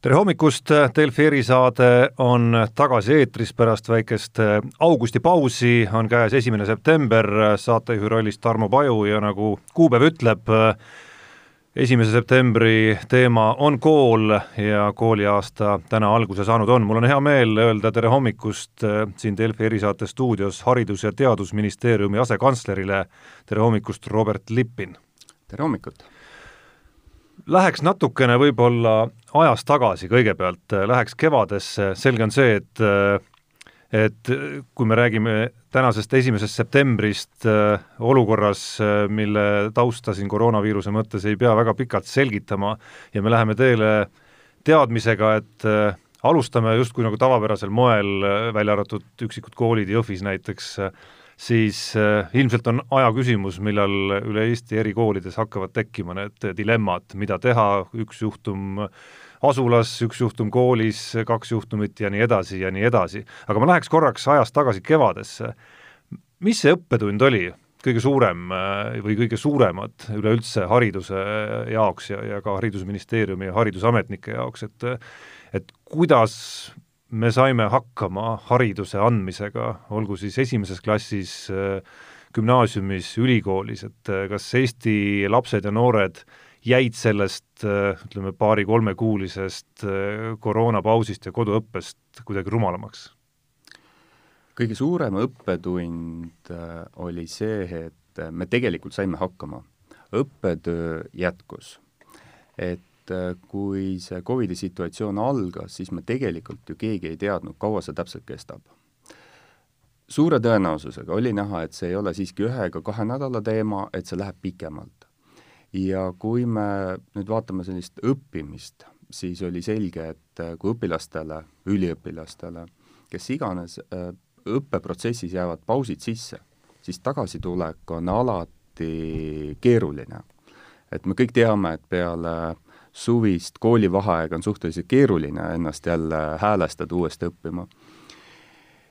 tere hommikust, Delfi erisaade on tagasi eetris pärast väikest augustipausi, on käes esimene september, saatejuhi rollis Tarmo Paju ja nagu kuupäev ütleb, esimese septembri teema on kool ja kooliaasta täna alguse saanud on. mul on hea meel öelda tere hommikust siin Delfi erisaate stuudios Haridus- ja Teadusministeeriumi asekantslerile, tere hommikust, Robert Lippin! tere hommikut! Läheks natukene võib-olla ajas tagasi kõigepealt, läheks kevadesse, selge on see, et et kui me räägime tänasest esimesest septembrist äh, olukorras, mille tausta siin koroonaviiruse mõttes ei pea väga pikalt selgitama ja me läheme teele teadmisega, et äh, alustame justkui nagu tavapärasel moel, välja arvatud üksikud koolid Jõhvis näiteks, siis äh, ilmselt on aja küsimus, millal üle Eesti eri koolides hakkavad tekkima need dilemmad, mida teha, üks juhtum asulas, üks juhtum koolis, kaks juhtumit ja nii edasi ja nii edasi. aga ma läheks korraks ajas tagasi kevadesse. mis see õppetund oli, kõige suurem äh, või kõige suuremad üleüldse hariduse jaoks ja, ja ka Haridusministeeriumi ja haridusametnike jaoks, et et kuidas me saime hakkama hariduse andmisega, olgu siis esimeses klassis, gümnaasiumis, ülikoolis, et kas Eesti lapsed ja noored jäid sellest eh, ütleme, paari-kolmekuulisest eh, koroonapausist ja koduõppest kuidagi rumalamaks? kõige suurem õppetund oli see, et me tegelikult saime hakkama. õppetöö jätkus. et äh, kui see Covidi situatsioon algas, siis me tegelikult ju keegi ei teadnud, kaua see täpselt kestab. suure tõenäosusega oli näha, et see ei ole siiski ühe ega kahe nädala teema, et see läheb pikemalt. Ja kui me nüüd vaatame sellist õppimist, siis oli selge, et äh, kui õpilastele, üliõpilastele, kes iganes, äh, õppeprotsessis jäävad pausid sisse, siis tagasitulek on alati keeruline. et me kõik teame, et peale suvist koolivaheaega on suhteliselt keeruline ennast jälle häälestada uuesti õppima.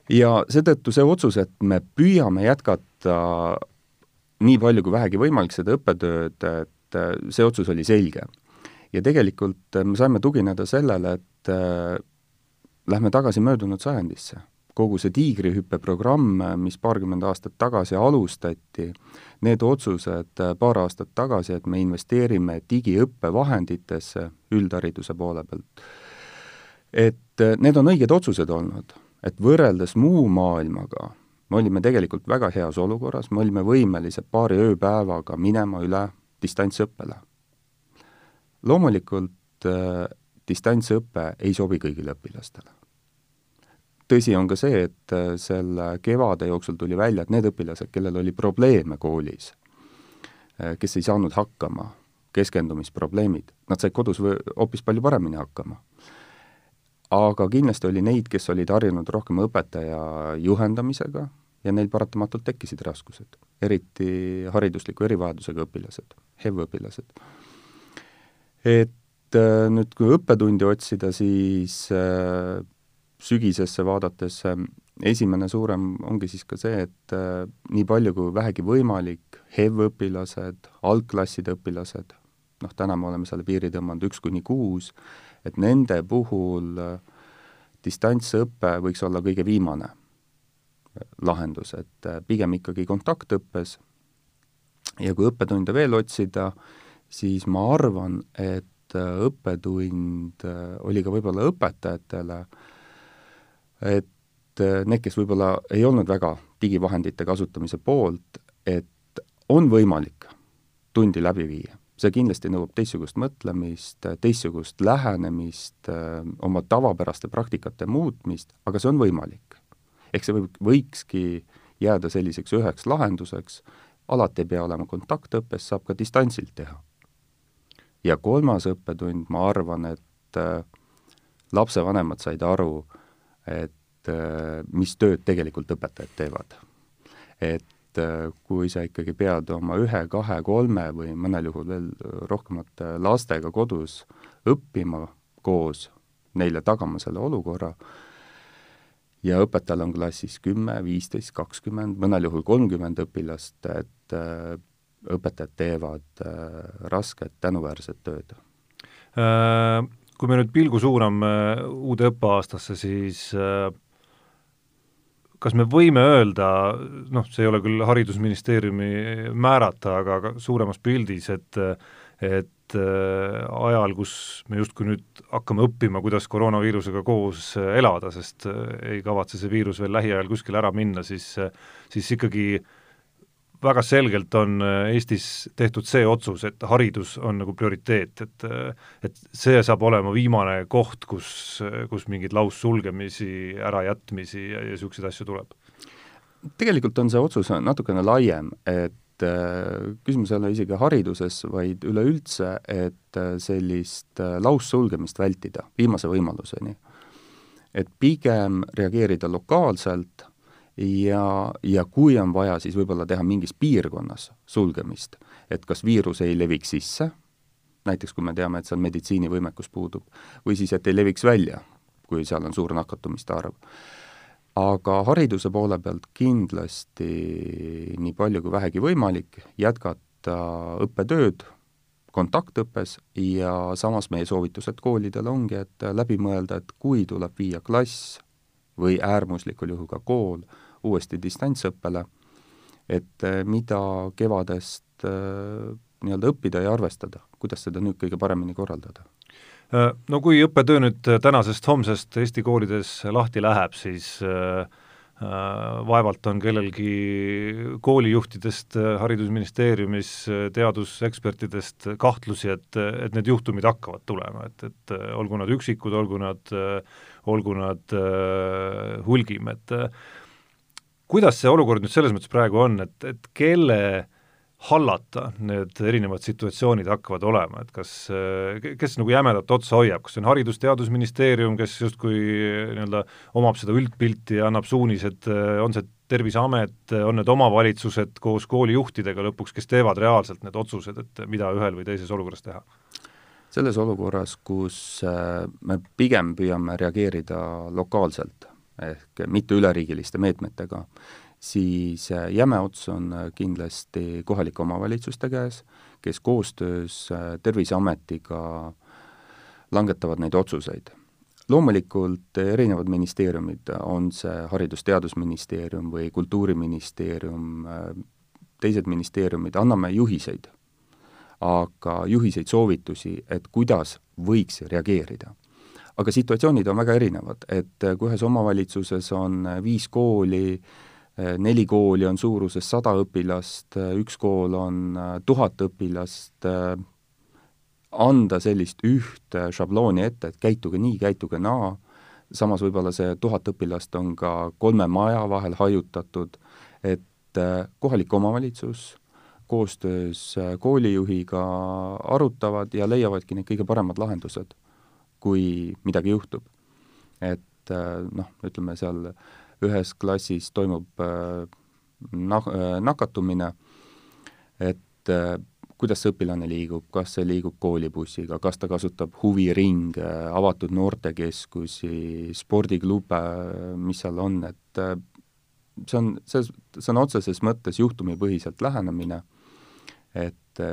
ja seetõttu see otsus, et me püüame jätkata nii palju kui vähegi võimalik seda õppetööd, et see otsus oli selge. ja tegelikult me saime tugineda sellele, et äh, lähme tagasi möödunud sajandisse. Kogu see tiigrihüppe-programm, mis paarkümmend aastat tagasi alustati, need otsused paar aastat tagasi, et me investeerime digiõppevahenditesse üldhariduse poole pealt, et need on õiged otsused olnud, et võrreldes muu maailmaga me olime tegelikult väga heas olukorras, me olime võimelised paari ööpäevaga minema üle distantsõppele. loomulikult äh, distantsõpe ei sobi kõigile õpilastele tõsi on ka see, et äh, selle kevade jooksul tuli välja, et need õpilased, kellel oli probleeme koolis, äh, kes ei saanud hakkama, keskendumisprobleemid, nad said kodus hoopis palju paremini hakkama. Aga kindlasti oli neid, kes olid harjunud rohkem õpetaja juhendamisega ja neil paratamatult tekkisid raskused, eriti haridusliku erivajadusega õpilased, HEV-õpilased. et äh, nüüd, kui õppetundi otsida, siis sügisesse vaadates ähm, esimene suurem ongi siis ka see, et äh, nii palju kui vähegi võimalik, HEV-õpilased, algklasside õpilased, noh, täna me oleme selle piiri tõmmanud üks kuni kuus, et nende puhul äh, distantsõpe võiks olla kõige viimane lahendus, et äh, pigem ikkagi kontaktõppes ja kui õppetunde veel otsida, siis ma arvan, et õppetund oli ka võib-olla õpetajatele äh, et äh, need, kes võib-olla ei olnud väga digivahendite kasutamise poolt, et on võimalik tundi läbi viia. See kindlasti nõuab teistsugust mõtlemist, teistsugust lähenemist, äh, oma tavapäraste praktikate muutmist, aga see on võimalik. ehk see võib, võikski jääda selliseks üheks lahenduseks, alati ei pea olema kontaktõppes, saab ka distantsilt teha. ja kolmas õppetund, ma arvan, et äh, lapsevanemad said aru, et äh, mis tööd tegelikult õpetajad teevad. et äh, kui sa ikkagi pead oma ühe, kahe, kolme või mõnel juhul veel rohkemate lastega kodus õppima koos, neile tagama selle olukorra, ja õpetajal on klassis kümme, viisteist, kakskümmend, mõnel juhul kolmkümmend õpilast, et äh, õpetajad teevad rasket tänuväärset tööd. Kui me nüüd pilgu suuname uude õppeaastasse, siis kas me võime öelda, noh, see ei ole küll Haridusministeeriumi määrata, aga, aga suuremas pildis, et et äh, ajal, kus me justkui nüüd hakkame õppima, kuidas koroonaviirusega koos elada, sest äh, ei kavatse see viirus veel lähiajal kuskile ära minna, siis siis ikkagi väga selgelt on Eestis tehtud see otsus, et haridus on nagu prioriteet, et et see saab olema viimane koht, kus, kus mingeid laussulgemisi, ärajätmisi ja, ja niisuguseid asju tuleb? tegelikult on see otsus natukene laiem, et äh, küsimus ei ole isegi hariduses, vaid üleüldse, et äh, sellist äh, laussulgemist vältida viimase võimaluseni. et pigem reageerida lokaalselt ja, ja kui on vaja, siis võib-olla teha mingis piirkonnas sulgemist, et kas viirus ei leviks sisse, näiteks kui me teame, et seal meditsiinivõimekus puudub, või siis, et ei leviks välja, kui seal on suur nakatumiste arv. aga hariduse poole pealt kindlasti nii palju kui vähegi võimalik, jätkata õppetööd kontaktõppes ja samas meie soovitused koolidele ongi, et läbi mõelda, et kui tuleb viia klass või äärmuslikul juhul ka kool uuesti distantsõppele, et eh, mida kevadest eh, nii-öelda õppida ja arvestada, kuidas seda nüüd kõige paremini korraldada? Äh, no kui õppetöö nüüd tänasest-homsest Eesti koolides lahti läheb, siis äh, äh vaevalt on kellelgi koolijuhtidest Haridusministeeriumis, teadusekspertidest kahtlusi, et, et need juhtumid hakkavad tulema, et, et olgu nad üksikud, olgu nad, olgu nad äh, hulgim, et äh, kuidas see olukord nüüd selles mõttes praegu on, et, et kelle hallata need erinevad situatsioonid hakkavad olema, et kas, kes nagu jämedat otsa hoiab, kas see on Haridus-Teadusministeerium, kes justkui nii-öelda omab seda üldpilti ja annab suunised, on see Terviseamet, on need omavalitsused koos koolijuhtidega lõpuks, kes teevad reaalselt need otsused, et mida ühel või teises olukorras teha? selles olukorras, kus äh, me pigem püüame reageerida lokaalselt, ehk mitte üleriigiliste meetmetega, siis äh, jäme ots on äh, kindlasti kohalike omavalitsuste käes, kes koostöös äh, Terviseametiga langetavad neid otsuseid. loomulikult erinevad ministeeriumid, on see Haridus-Teadusministeerium või Kultuuriministeerium, teised ministeeriumid, anname juhiseid, aga juhiseid, soovitusi, et kuidas võiks reageerida aga situatsioonid on väga erinevad, et äh, kui ühes omavalitsuses on äh, viis kooli, äh, neli kooli on suuruses sada õpilast, üks kool on tuhat õpilast, anda sellist ühte šablooni ette, et käituge nii, käituge naa, samas võib-olla see tuhat õpilast on ka kolme maja vahel hajutatud, et kohalik omavalitsus koostöös koolijuhiga arutavad ja leiavadki need kõige paremad lahendused kui midagi juhtub. et äh, noh, ütleme seal ühes klassis toimub äh, nak-, äh, nakatumine, et kuidas õpilane liigub, kas see liigub koolibussiga, kas ta kasutab huviringe, avatud noortekeskusi, spordiklube, mis seal on, et see on, see sõna otseses mõttes juhtumipõhiselt lähenemine, et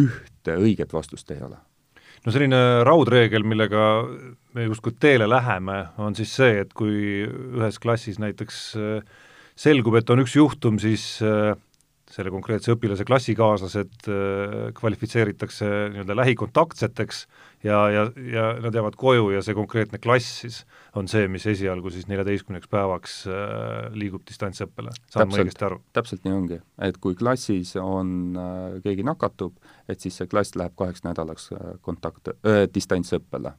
ühte õiget vastust ei ole no selline raudreegel, millega me justkui teele läheme, on siis see, et kui ühes klassis näiteks äh, selgub, et on üks juhtum, siis äh, selle konkreetse õpilase klassikaaslased äh, kvalifitseeritakse nii-öelda lähikontaktseteks ja, ja, ja nad jäävad koju ja see konkreetne klass siis on see, mis esialgu siis neljateistkümneks päevaks äh, liigub distantsõppele, saan ma õigesti aru? täpselt nii ongi, et kui klassis on äh,, keegi nakatub, et siis see klass läheb kaheks nädalaks kontakt äh,, distantsõppele.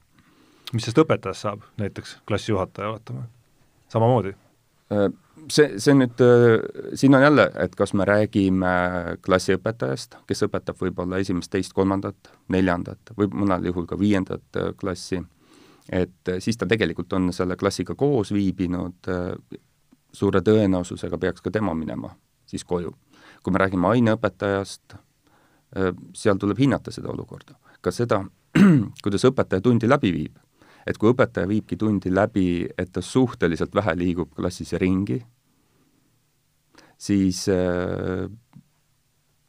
mis sest õpetajast saab, näiteks klassijuhataja, oletame, samamoodi? See, see nüüd, äh, siin on jälle, et kas me räägime klassiõpetajast, kes õpetab võib-olla esimest, teist, kolmandat, neljandat või mõnel juhul ka viiendat äh, klassi, et äh, siis ta tegelikult on selle klassiga koos viibinud, suure tõenäosusega peaks ka tema minema siis koju. kui me räägime aineõpetajast, seal tuleb hinnata seda olukorda. ka seda, kuidas õpetaja tundi läbi viib et kui õpetaja viibki tundi läbi, et ta suhteliselt vähe liigub klassis ringi, siis äh,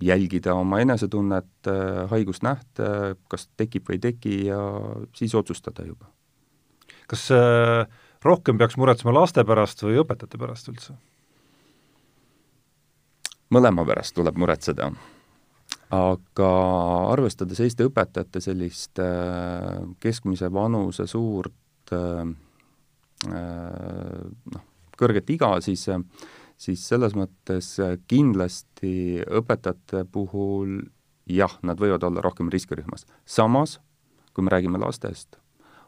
jälgida oma enesetunnet, haigusnähte, kas tekib või ei teki ja siis otsustada juba. kas äh, rohkem peaks muretsema laste pärast või õpetajate pärast üldse? mõlema pärast tuleb muretseda. Aga arvestades Eesti õpetajate sellist äh, keskmise vanuse suurt äh, noh, kõrget iga, siis siis selles mõttes kindlasti õpetajate puhul jah, nad võivad olla rohkem riskirühmas. samas, kui me räägime lastest,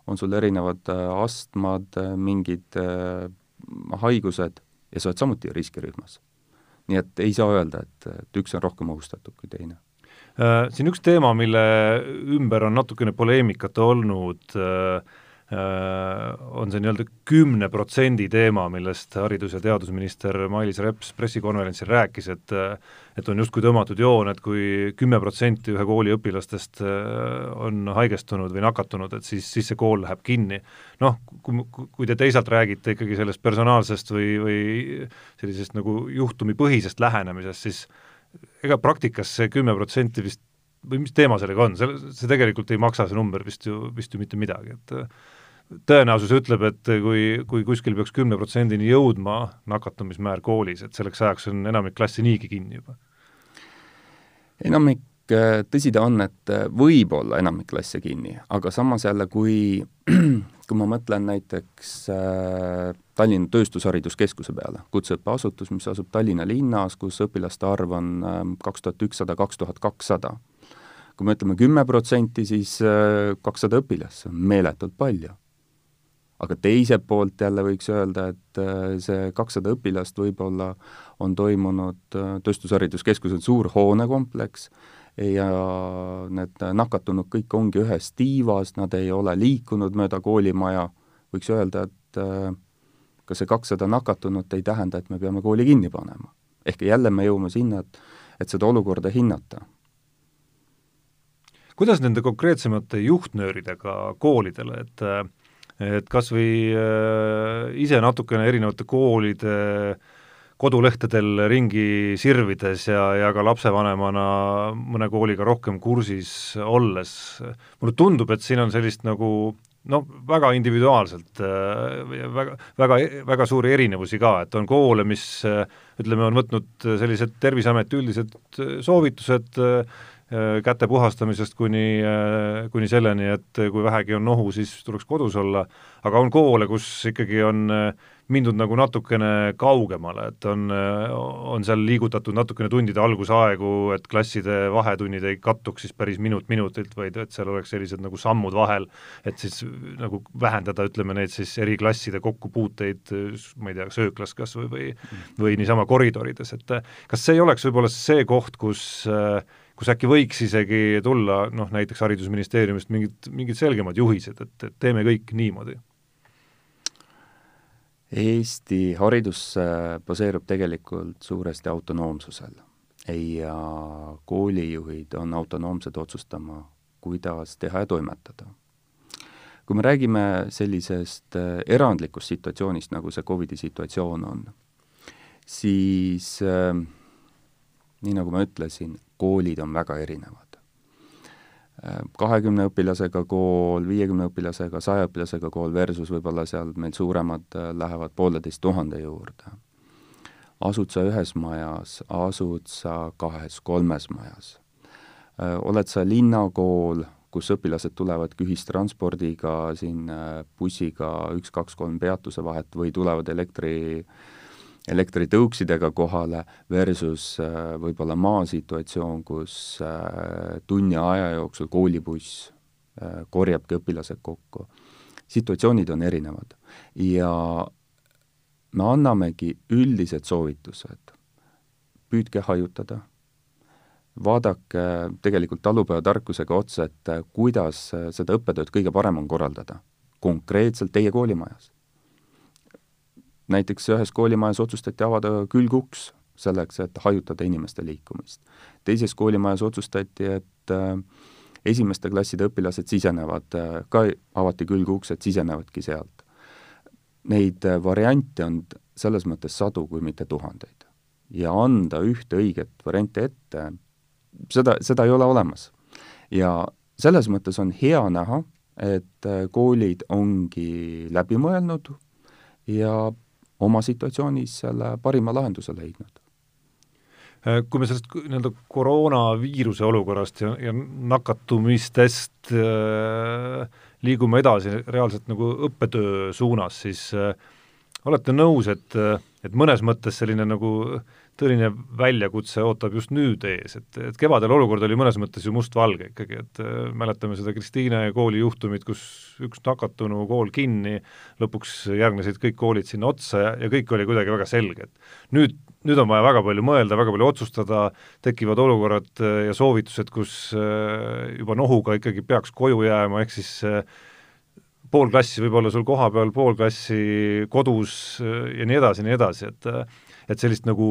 on sul erinevad äh, astmad, äh, mingid äh, haigused ja sa oled samuti riskirühmas. nii et ei saa öelda, et, et üks on rohkem ohustatud kui teine siin üks teema, mille ümber on natukene poleemikat olnud äh, Äh, on see nii-öelda kümne protsendi teema, millest haridus- ja teadusminister Mailis Reps pressikonverentsil rääkis, et et on justkui tõmmatud joon, et kui kümme protsenti ühe kooli õpilastest äh, on haigestunud või nakatunud, et siis, siis see kool läheb kinni. noh, kui, kui te teisalt räägite ikkagi sellest personaalsest või, või sellisest nagu juhtumipõhisest lähenemisest, siis ega praktikas see kümme protsenti vist või mis teema sellega on, see, see tegelikult ei maksa, see number vist ju, vist ju mitte midagi, et tõenäosus ütleb, et kui, kui kuskil peaks kümne protsendini jõudma nakatumismäär koolis, et selleks ajaks on enamik klasse niigi kinni juba? enamik, tõsi ta on, et äh, võib olla enamik klasse kinni, aga samas jälle, kui kui ma mõtlen näiteks äh, Tallinna Tööstushariduskeskuse peale, kutseõppeasutus, mis asub Tallinna linnas, kus õpilaste arv on äh, kaks tuhat ükssada, kaks tuhat kakssada. kui me ütleme kümme protsenti, siis kakssada õpilast, see on meeletult palju aga teiselt poolt jälle võiks öelda, et äh, see kakssada õpilast võib-olla on toimunud, äh, Tööstushariduskeskus on suur hoonekompleks ja need nakatunud kõik ongi ühes tiivas, nad ei ole liikunud mööda koolimaja, võiks öelda, et äh, ka see kakssada nakatunut ei tähenda, et me peame kooli kinni panema. ehk jälle me jõuame sinna, et, et seda olukorda hinnata kuidas nende konkreetsemate juhtnööridega koolidele, et et kas või äh, ise natukene erinevate koolide kodulehtedel ringi sirvides ja, ja ka lapsevanemana mõne kooliga rohkem kursis olles, mulle tundub, et siin on sellist nagu noh, väga individuaalselt, äh, väga, väga, väga suuri erinevusi ka, et on koole, mis ütleme, on võtnud sellised Terviseameti üldised soovitused, Äh, käte puhastamisest kuni, äh, kuni selleni, et kui vähegi on nohu, siis tuleks kodus olla, aga on koole, kus ikkagi on äh, mindud nagu natukene kaugemale, et on, on seal liigutatud natukene tundide algusaegu, et klasside vahetunnid ei kattuks siis päris minut minutilt, vaid et seal oleks sellised nagu sammud vahel, et siis nagu vähendada, ütleme, neid siis eri klasside kokkupuuteid, ma ei tea, sööklas kas või, või või niisama koridorides, et kas see ei oleks võib-olla see koht, kus äh, kus äkki võiks isegi tulla noh, näiteks Haridusministeeriumist mingid, mingid selgemad juhised, et, et teeme kõik niimoodi? Eesti haridus baseerub tegelikult suuresti autonoomsusel ja koolijuhid on autonoomsed otsustama, kuidas teha ja toimetada. kui me räägime sellisest äh, erandlikust situatsioonist, nagu see Covidi situatsioon on, siis äh, nii nagu ma ütlesin, koolid on väga erinevad. kahekümne õpilasega kool, viiekümne õpilasega, saja õpilasega kool versus võib-olla seal meil suuremad äh, lähevad pooleteist tuhande juurde. asud sa ühes majas, asud sa kahes-kolmes majas. Oled sa linnakool, kus õpilased tulevadki ühistranspordiga siin bussiga üks-kaks-kolm peatuse vahet või tulevad elektri äh, elektritõuksidega kohale versus äh, võib-olla maasituatsioon, kus äh, tunni aja jooksul koolibuss äh, korjabki õpilased kokku. situatsioonid on erinevad ja me annamegi üldised soovitused. püüdke hajutada, vaadake tegelikult talupojatarkusega otsa, et kuidas seda õppetööd kõige parem on korraldada konkreetselt teie koolimajas näiteks ühes koolimajas otsustati avada külguks selleks, et hajutada inimeste liikumist. teises koolimajas otsustati, et äh, esimeste klasside õpilased sisenevad äh,, ka avati külguksed, sisenevadki sealt. Neid äh, variante on selles mõttes sadu, kui mitte tuhandeid. ja anda ühte õiget varianti ette seda, seda ei ole olemas. ja selles mõttes on hea näha, et koolid ongi läbi mõelnud ja oma situatsioonis selle parima lahenduse leidnud. Äh, kui me sellest nii-öelda koroonaviiruse olukorrast ja, ja nakatumistest äh, liigume edasi reaalselt nagu õppetöö suunas, siis äh, olete nõus, et, et mõnes mõttes selline nagu tõeline väljakutse ootab just nüüd ees, et, et kevadel olukord oli mõnes mõttes ju mustvalge ikkagi, et äh, mäletame seda Kristiine kooli juhtumit, kus üks nakatunu kool kinni, lõpuks järgnesid kõik koolid sinna otsa ja, ja kõik oli kuidagi väga selge, et nüüd, nüüd on vaja väga palju mõelda, väga palju otsustada, tekivad olukorrad äh, ja soovitused, kus äh, juba nohuga ikkagi peaks koju jääma, ehk siis pool klassi võib olla sul kohapeal, pool klassi kodus ja nii edasi, nii edasi, et et sellist nagu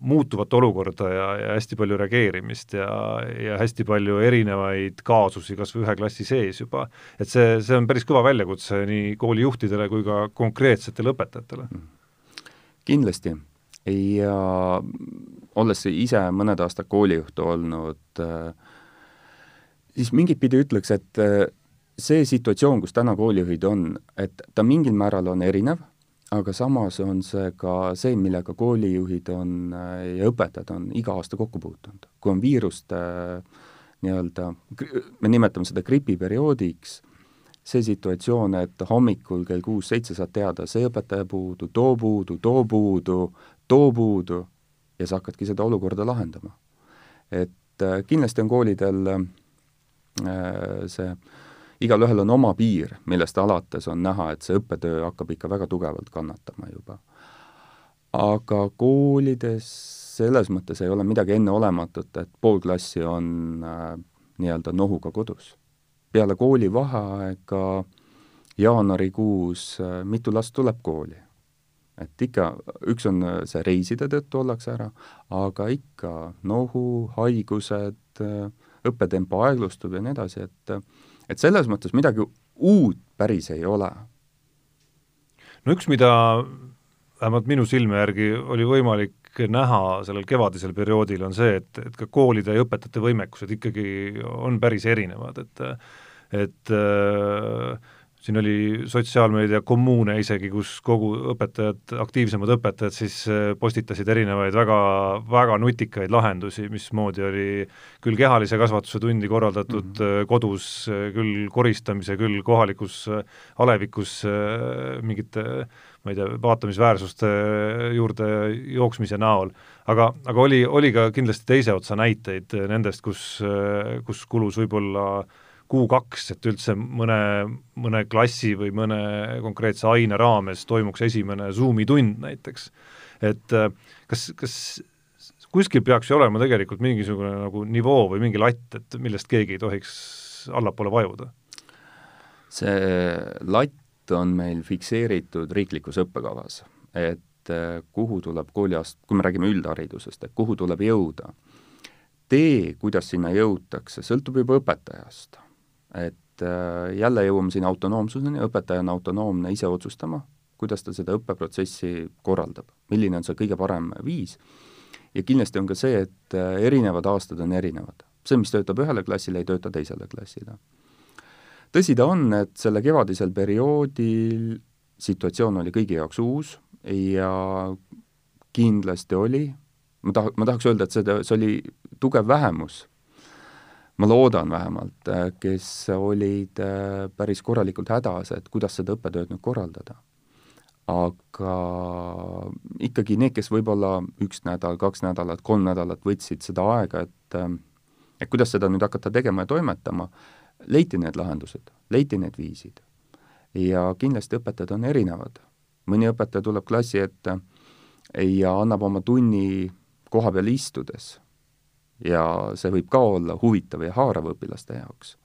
muutuvat olukorda ja, ja hästi palju reageerimist ja, ja hästi palju erinevaid kaasusi kas või ühe klassi sees juba, et see, see on päris kõva väljakutse nii koolijuhtidele kui ka konkreetsetele õpetajatele. kindlasti ja olles ise mõned aastad koolijuht olnud, siis mingit pidi ütleks, et see situatsioon, kus täna koolijuhid on, et ta mingil määral on erinev aga samas on see ka see, millega koolijuhid on ja õpetajad on iga aasta kokku puutunud. kui on viiruste äh, nii-öelda, me nimetame seda gripiperioodiks, see situatsioon, et hommikul kell kuus-seitse saad teada, see õpetaja puudu, too puudu, too puudu, too puudu, ja sa hakkadki seda olukorda lahendama. et äh, kindlasti on koolidel äh, see äh, igalühel on oma piir, millest alates on näha, et see õppetöö hakkab ikka väga tugevalt kannatama juba. aga koolides selles mõttes ei ole midagi enneolematut, et pool klassi on äh, nii-öelda nohuga kodus. peale koolivaheaega jaanuarikuus äh, mitu last tuleb kooli? et ikka, üks on äh, see reiside tõttu ollakse ära, aga ikka nohu, haigused, äh, õppetempo aeglustub ja nii edasi, et äh, et selles mõttes midagi uut päris ei ole. no üks, mida vähemalt minu silme järgi oli võimalik näha sellel kevadisel perioodil, on see, et, et ka koolide ja õpetajate võimekused ikkagi on päris erinevad, et et äh, siin oli sotsiaalmeedia kommuune isegi, kus kogu õpetajad, aktiivsemad õpetajad siis äh, postitasid erinevaid väga, väga nutikaid lahendusi, mismoodi oli küll kehalise kasvatuse tundi korraldatud mm -hmm. kodus, äh, küll koristamise, küll kohalikus alevikus mingite ma ei tea, vaatamisväärsuste juurde jooksmise näol. aga, aga oli, oli ka kindlasti teise otsa näiteid nendest, kus, kus kulus võib-olla äh, kuu-kaks, et üldse mõne, mõne klassi või mõne konkreetse aine raames toimuks esimene Zoomi tund näiteks. et äh, kas, kas kuskil peaks ju olema tegelikult mingisugune nagu nivoo või mingi latt, et millest keegi ei tohiks allapoole vajuda? see latt on meil fikseeritud riiklikus õppekavas, et äh, kuhu tuleb kooliast-, kui me räägime üldharidusest, et kuhu tuleb jõuda. tee, kuidas sinna jõutakse, sõltub juba õpetajast et äh, jälle jõuame siin autonoomsuseni, õpetaja on autonoomne ise otsustama, kuidas ta seda õppeprotsessi korraldab, milline on see kõige parem viis, ja kindlasti on ka see, et äh, erinevad aastad on erinevad. see, mis töötab ühele klassile, ei tööta teisele klassile. tõsi ta on, et selle kevadisel perioodil situatsioon oli kõigi jaoks uus ja kindlasti oli, ma taha, ma tahaks öelda, et seda, see oli tugev vähemus ma loodan vähemalt, äh, kes olid äh, päris korralikult hädas, et kuidas seda õppetööd nüüd korraldada. aga ikkagi need, kes võib-olla üks nädal, kaks nädalat, kolm nädalat võtsid seda aega, et äh, et kuidas seda nüüd hakata tegema ja toimetama, leiti need lahendused, leiti need viisid. ja kindlasti õpetajad on erinevad. mõni õpetaja tuleb klassi ette ja annab oma tunni koha peal istudes ja see võib ka olla huvitav ja haarav õpilaste jaoks.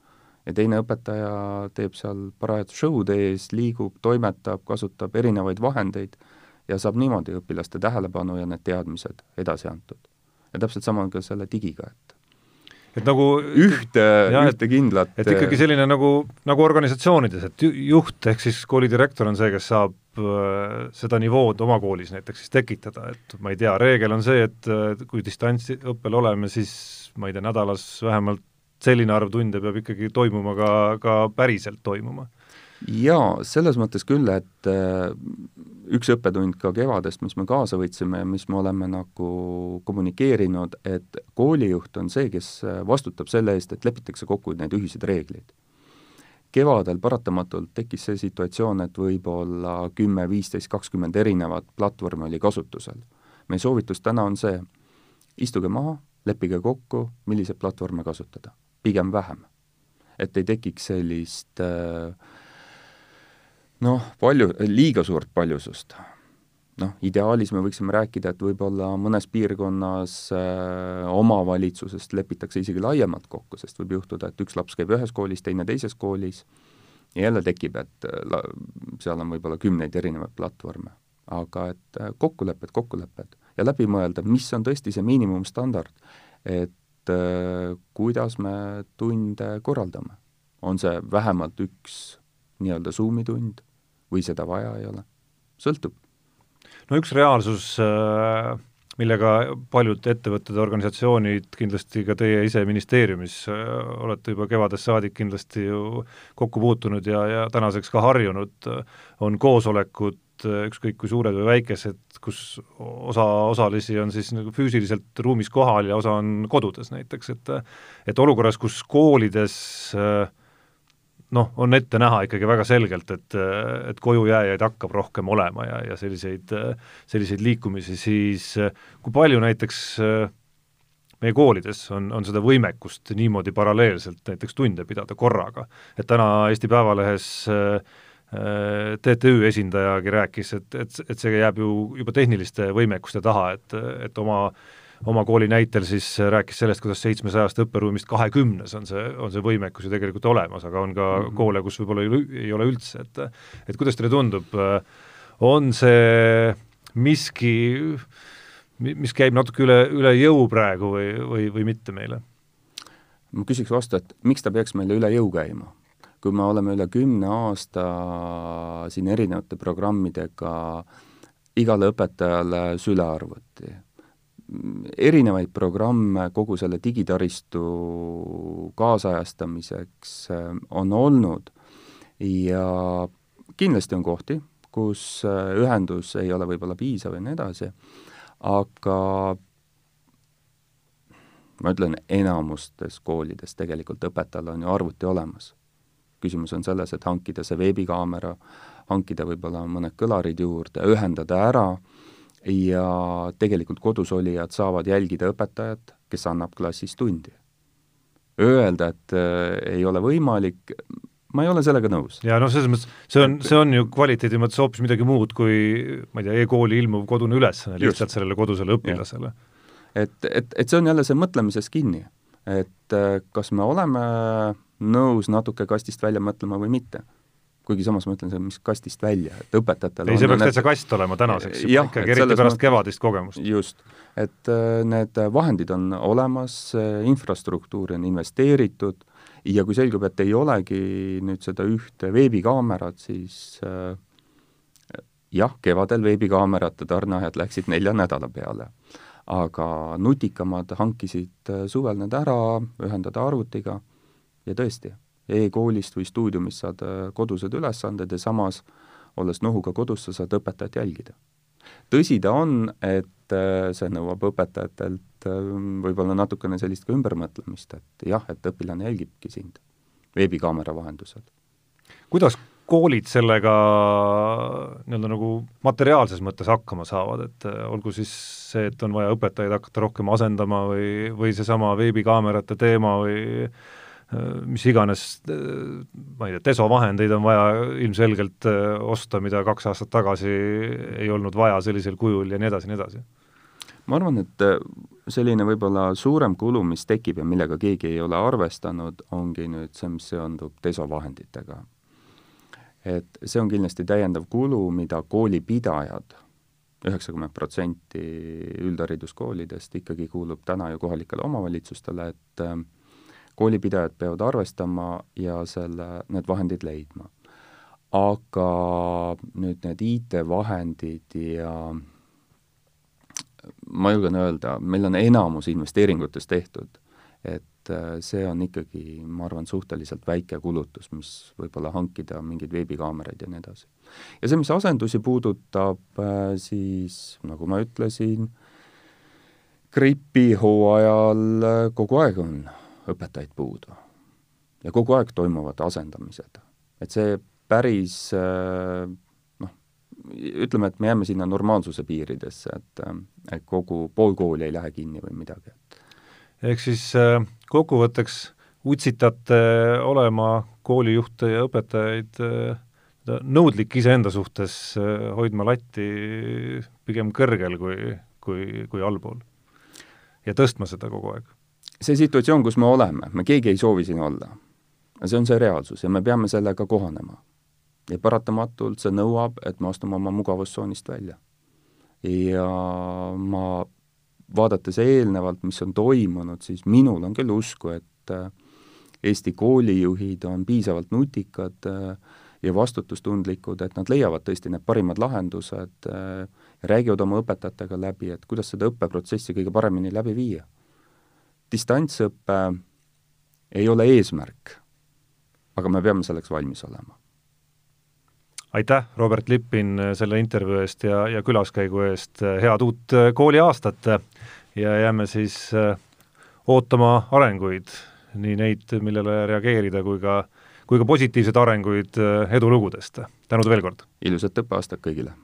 ja teine õpetaja teeb seal parajat show'd ees, liigub, toimetab, kasutab erinevaid vahendeid ja saab niimoodi õpilaste tähelepanu ja need teadmised edasi antud. ja täpselt sama on ka selle digiga, et et nagu ühte, ühte kindlat et ikkagi selline nagu, nagu organisatsioonides, et juht ehk siis koolidirektor on see, kes saab äh, seda nivood oma koolis näiteks siis tekitada, et ma ei tea, reegel on see, et kui distantsõppel oleme, siis ma ei tea, nädalas vähemalt selline arv tunde peab ikkagi toimuma ka, ka päriselt toimuma jaa, selles mõttes küll, et äh, üks õppetund ka kevadest, mis me kaasa võtsime ja mis me oleme nagu kommunikeerinud, et koolijuht on see, kes vastutab selle eest, et lepitakse kokku need ühised reeglid. kevadel paratamatult tekkis see situatsioon, et võib-olla kümme, viisteist, kakskümmend erinevat platvormi oli kasutusel. meie soovitus täna on see, istuge maha, leppige kokku, milliseid platvorme kasutada, pigem vähem. et ei tekiks sellist äh, noh, palju, liiga suurt paljusust. noh, ideaalis me võiksime rääkida, et võib-olla mõnes piirkonnas äh, omavalitsusest lepitakse isegi laiemalt kokku, sest võib juhtuda, et üks laps käib ühes koolis, teine teises koolis, ja jälle tekib, et äh, la, seal on võib-olla kümneid erinevaid platvorme. aga et äh, kokkulepped, kokkulepped ja läbi mõelda, mis on tõesti see miinimumstandard, et äh, kuidas me tunde korraldame. on see vähemalt üks nii-öelda Zoomi tund või seda vaja ei ole, sõltub. no üks reaalsus, äh, millega paljud ettevõtted, organisatsioonid, kindlasti ka teie ise ministeeriumis äh, olete juba kevadest saadik kindlasti ju kokku puutunud ja, ja tänaseks ka harjunud, on koosolekud, ükskõik kui suured või väikesed, kus osa osalisi on siis nagu füüsiliselt ruumis kohal ja osa on kodudes näiteks, et et olukorras, kus koolides äh, noh, on ette näha ikkagi väga selgelt, et, et kojujääjaid hakkab rohkem olema ja, ja selliseid, selliseid liikumisi, siis kui palju näiteks meie koolides on, on seda võimekust niimoodi paralleelselt näiteks tunde pidada korraga, et täna Eesti Päevalehes TTÜ esindajagi rääkis, et, et, et see jääb ju juba tehniliste võimekuste taha, et, et oma äh, oma kooli näitel siis rääkis sellest, kuidas seitsmesajast õpperuumist kahekümnes on see, on see võimekus ju tegelikult olemas, aga on ka mm -hmm. koole, kus võib-olla ei, ei ole üldse, et et kuidas teile tundub, on see miski, mis käib natuke üle, üle jõu praegu või, või, või mitte meile? ma küsiks vastu, et miks ta peaks meile üle jõu käima? kui me oleme üle kümne aasta siin erinevate programmidega igale õpetajale sülearvuti erinevaid programme kogu selle digitaristu kaasajastamiseks äh, on olnud ja kindlasti on kohti, kus äh, ühendus ei ole võib-olla piisav ja nii edasi, aga ma ütlen, enamustes koolides tegelikult õpetajal on ju arvuti olemas. küsimus on selles, et hankida see veebikaamera, hankida võib-olla mõned kõlarid juurde, ühendada ära äh, ja tegelikult kodus olijad saavad jälgida õpetajat, kes annab klassis tundi. Öelda, et äh, ei ole võimalik, ma ei ole sellega nõus. jaa, noh, selles mõttes see on, see on ju kvaliteedi mõttes hoopis midagi muud kui ma ei tea e, e-kooli ilmuv kodune ülesanne lihtsalt Just. sellele kodusele õpilasele. et, et, et see on jälle see mõtlemises kinni, et äh, kas me oleme nõus natuke kastist välja mõtlema või mitte kuigi samas ma ütlen, see on mis kastist välja, et õpetajatel ei, see peaks täitsa kast olema tänaseks juba ikkagi, eriti pärast kevadist kogemust. just, et äh, need vahendid on olemas, infrastruktuuri on investeeritud ja kui selgub, et ei olegi nüüd seda ühte veebikaamerat, siis äh, jah, kevadel veebikaamerate tarneajad läksid nelja nädala peale. aga nutikamad hankisid äh, suvel need ära, ühendada arvutiga ja tõesti e-koolist või stuudiumist saad äh, kodused ülesanded ja samas, olles nohuga kodus, sa saad õpetajat jälgida. tõsi ta on, et äh, see nõuab õpetajatelt äh, võib-olla natukene sellist ka ümbermõtlemist, et jah, et õpilane jälgibki sind veebikaamera vahendusel. kuidas koolid sellega nii-öelda nagu materiaalses mõttes hakkama saavad, et olgu siis see, et on vaja õpetajaid hakata rohkem asendama või, või seesama veebikaamerate teema või mis iganes, ma ei tea, desovahendeid on vaja ilmselgelt äh, osta, mida kaks aastat tagasi ei olnud vaja sellisel kujul ja nii edasi, nii edasi. ma arvan, et äh, selline võib-olla suurem kulu, mis tekib ja millega keegi ei ole arvestanud, ongi nüüd see, mis seondub desovahenditega. et see on kindlasti täiendav kulu, mida koolipidajad, üheksakümmend protsenti üldhariduskoolidest ikkagi kuulub täna ju kohalikele omavalitsustele, et äh, koolipidajad peavad arvestama ja selle, need vahendid leidma. aga nüüd need IT-vahendid ja ma julgen öelda, meil on enamus investeeringutest tehtud, et äh, see on ikkagi, ma arvan, suhteliselt väike kulutus, mis võib-olla hankida mingeid veebikaameraid ja nii edasi. ja see, mis asendusi puudutab, äh, siis nagu ma ütlesin, gripihooajal äh, kogu aeg on õpetajaid puudu ja kogu aeg toimuvad asendamised. et see päris noh, ütleme, et me jääme sinna normaalsuse piiridesse, et, et kogu, pool kooli ei lähe kinni või midagi, et ehk siis äh, kokkuvõtteks utsitate olema koolijuhte ja õpetajaid äh, nõudlik iseenda suhtes, äh, hoidma latti pigem kõrgel kui, kui, kui allpool. ja tõstma seda kogu aeg. See situatsioon, kus me oleme, me keegi ei soovi siin olla. see on see reaalsus ja me peame sellega kohanema. ja paratamatult see nõuab, et me astume oma mugavustsoonist välja. ja ma vaadates eelnevalt, mis on toimunud, siis minul on küll usku, et äh, Eesti koolijuhid on piisavalt nutikad äh, ja vastutustundlikud, et nad leiavad tõesti need parimad lahendused äh, ja räägivad oma õpetajatega läbi, et kuidas seda õppeprotsessi kõige paremini läbi viia. Distantsõpe ei ole eesmärk, aga me peame selleks valmis olema aitäh, Robert Lippin, selle intervjuu eest ja, ja külaskäigu eest, head uut kooliaastat ja jääme siis äh, ootama arenguid, nii neid, millele reageerida, kui ka, kui ka positiivseid arenguid äh, edulugudest. tänud veel kord! ilusat õppeaastat kõigile!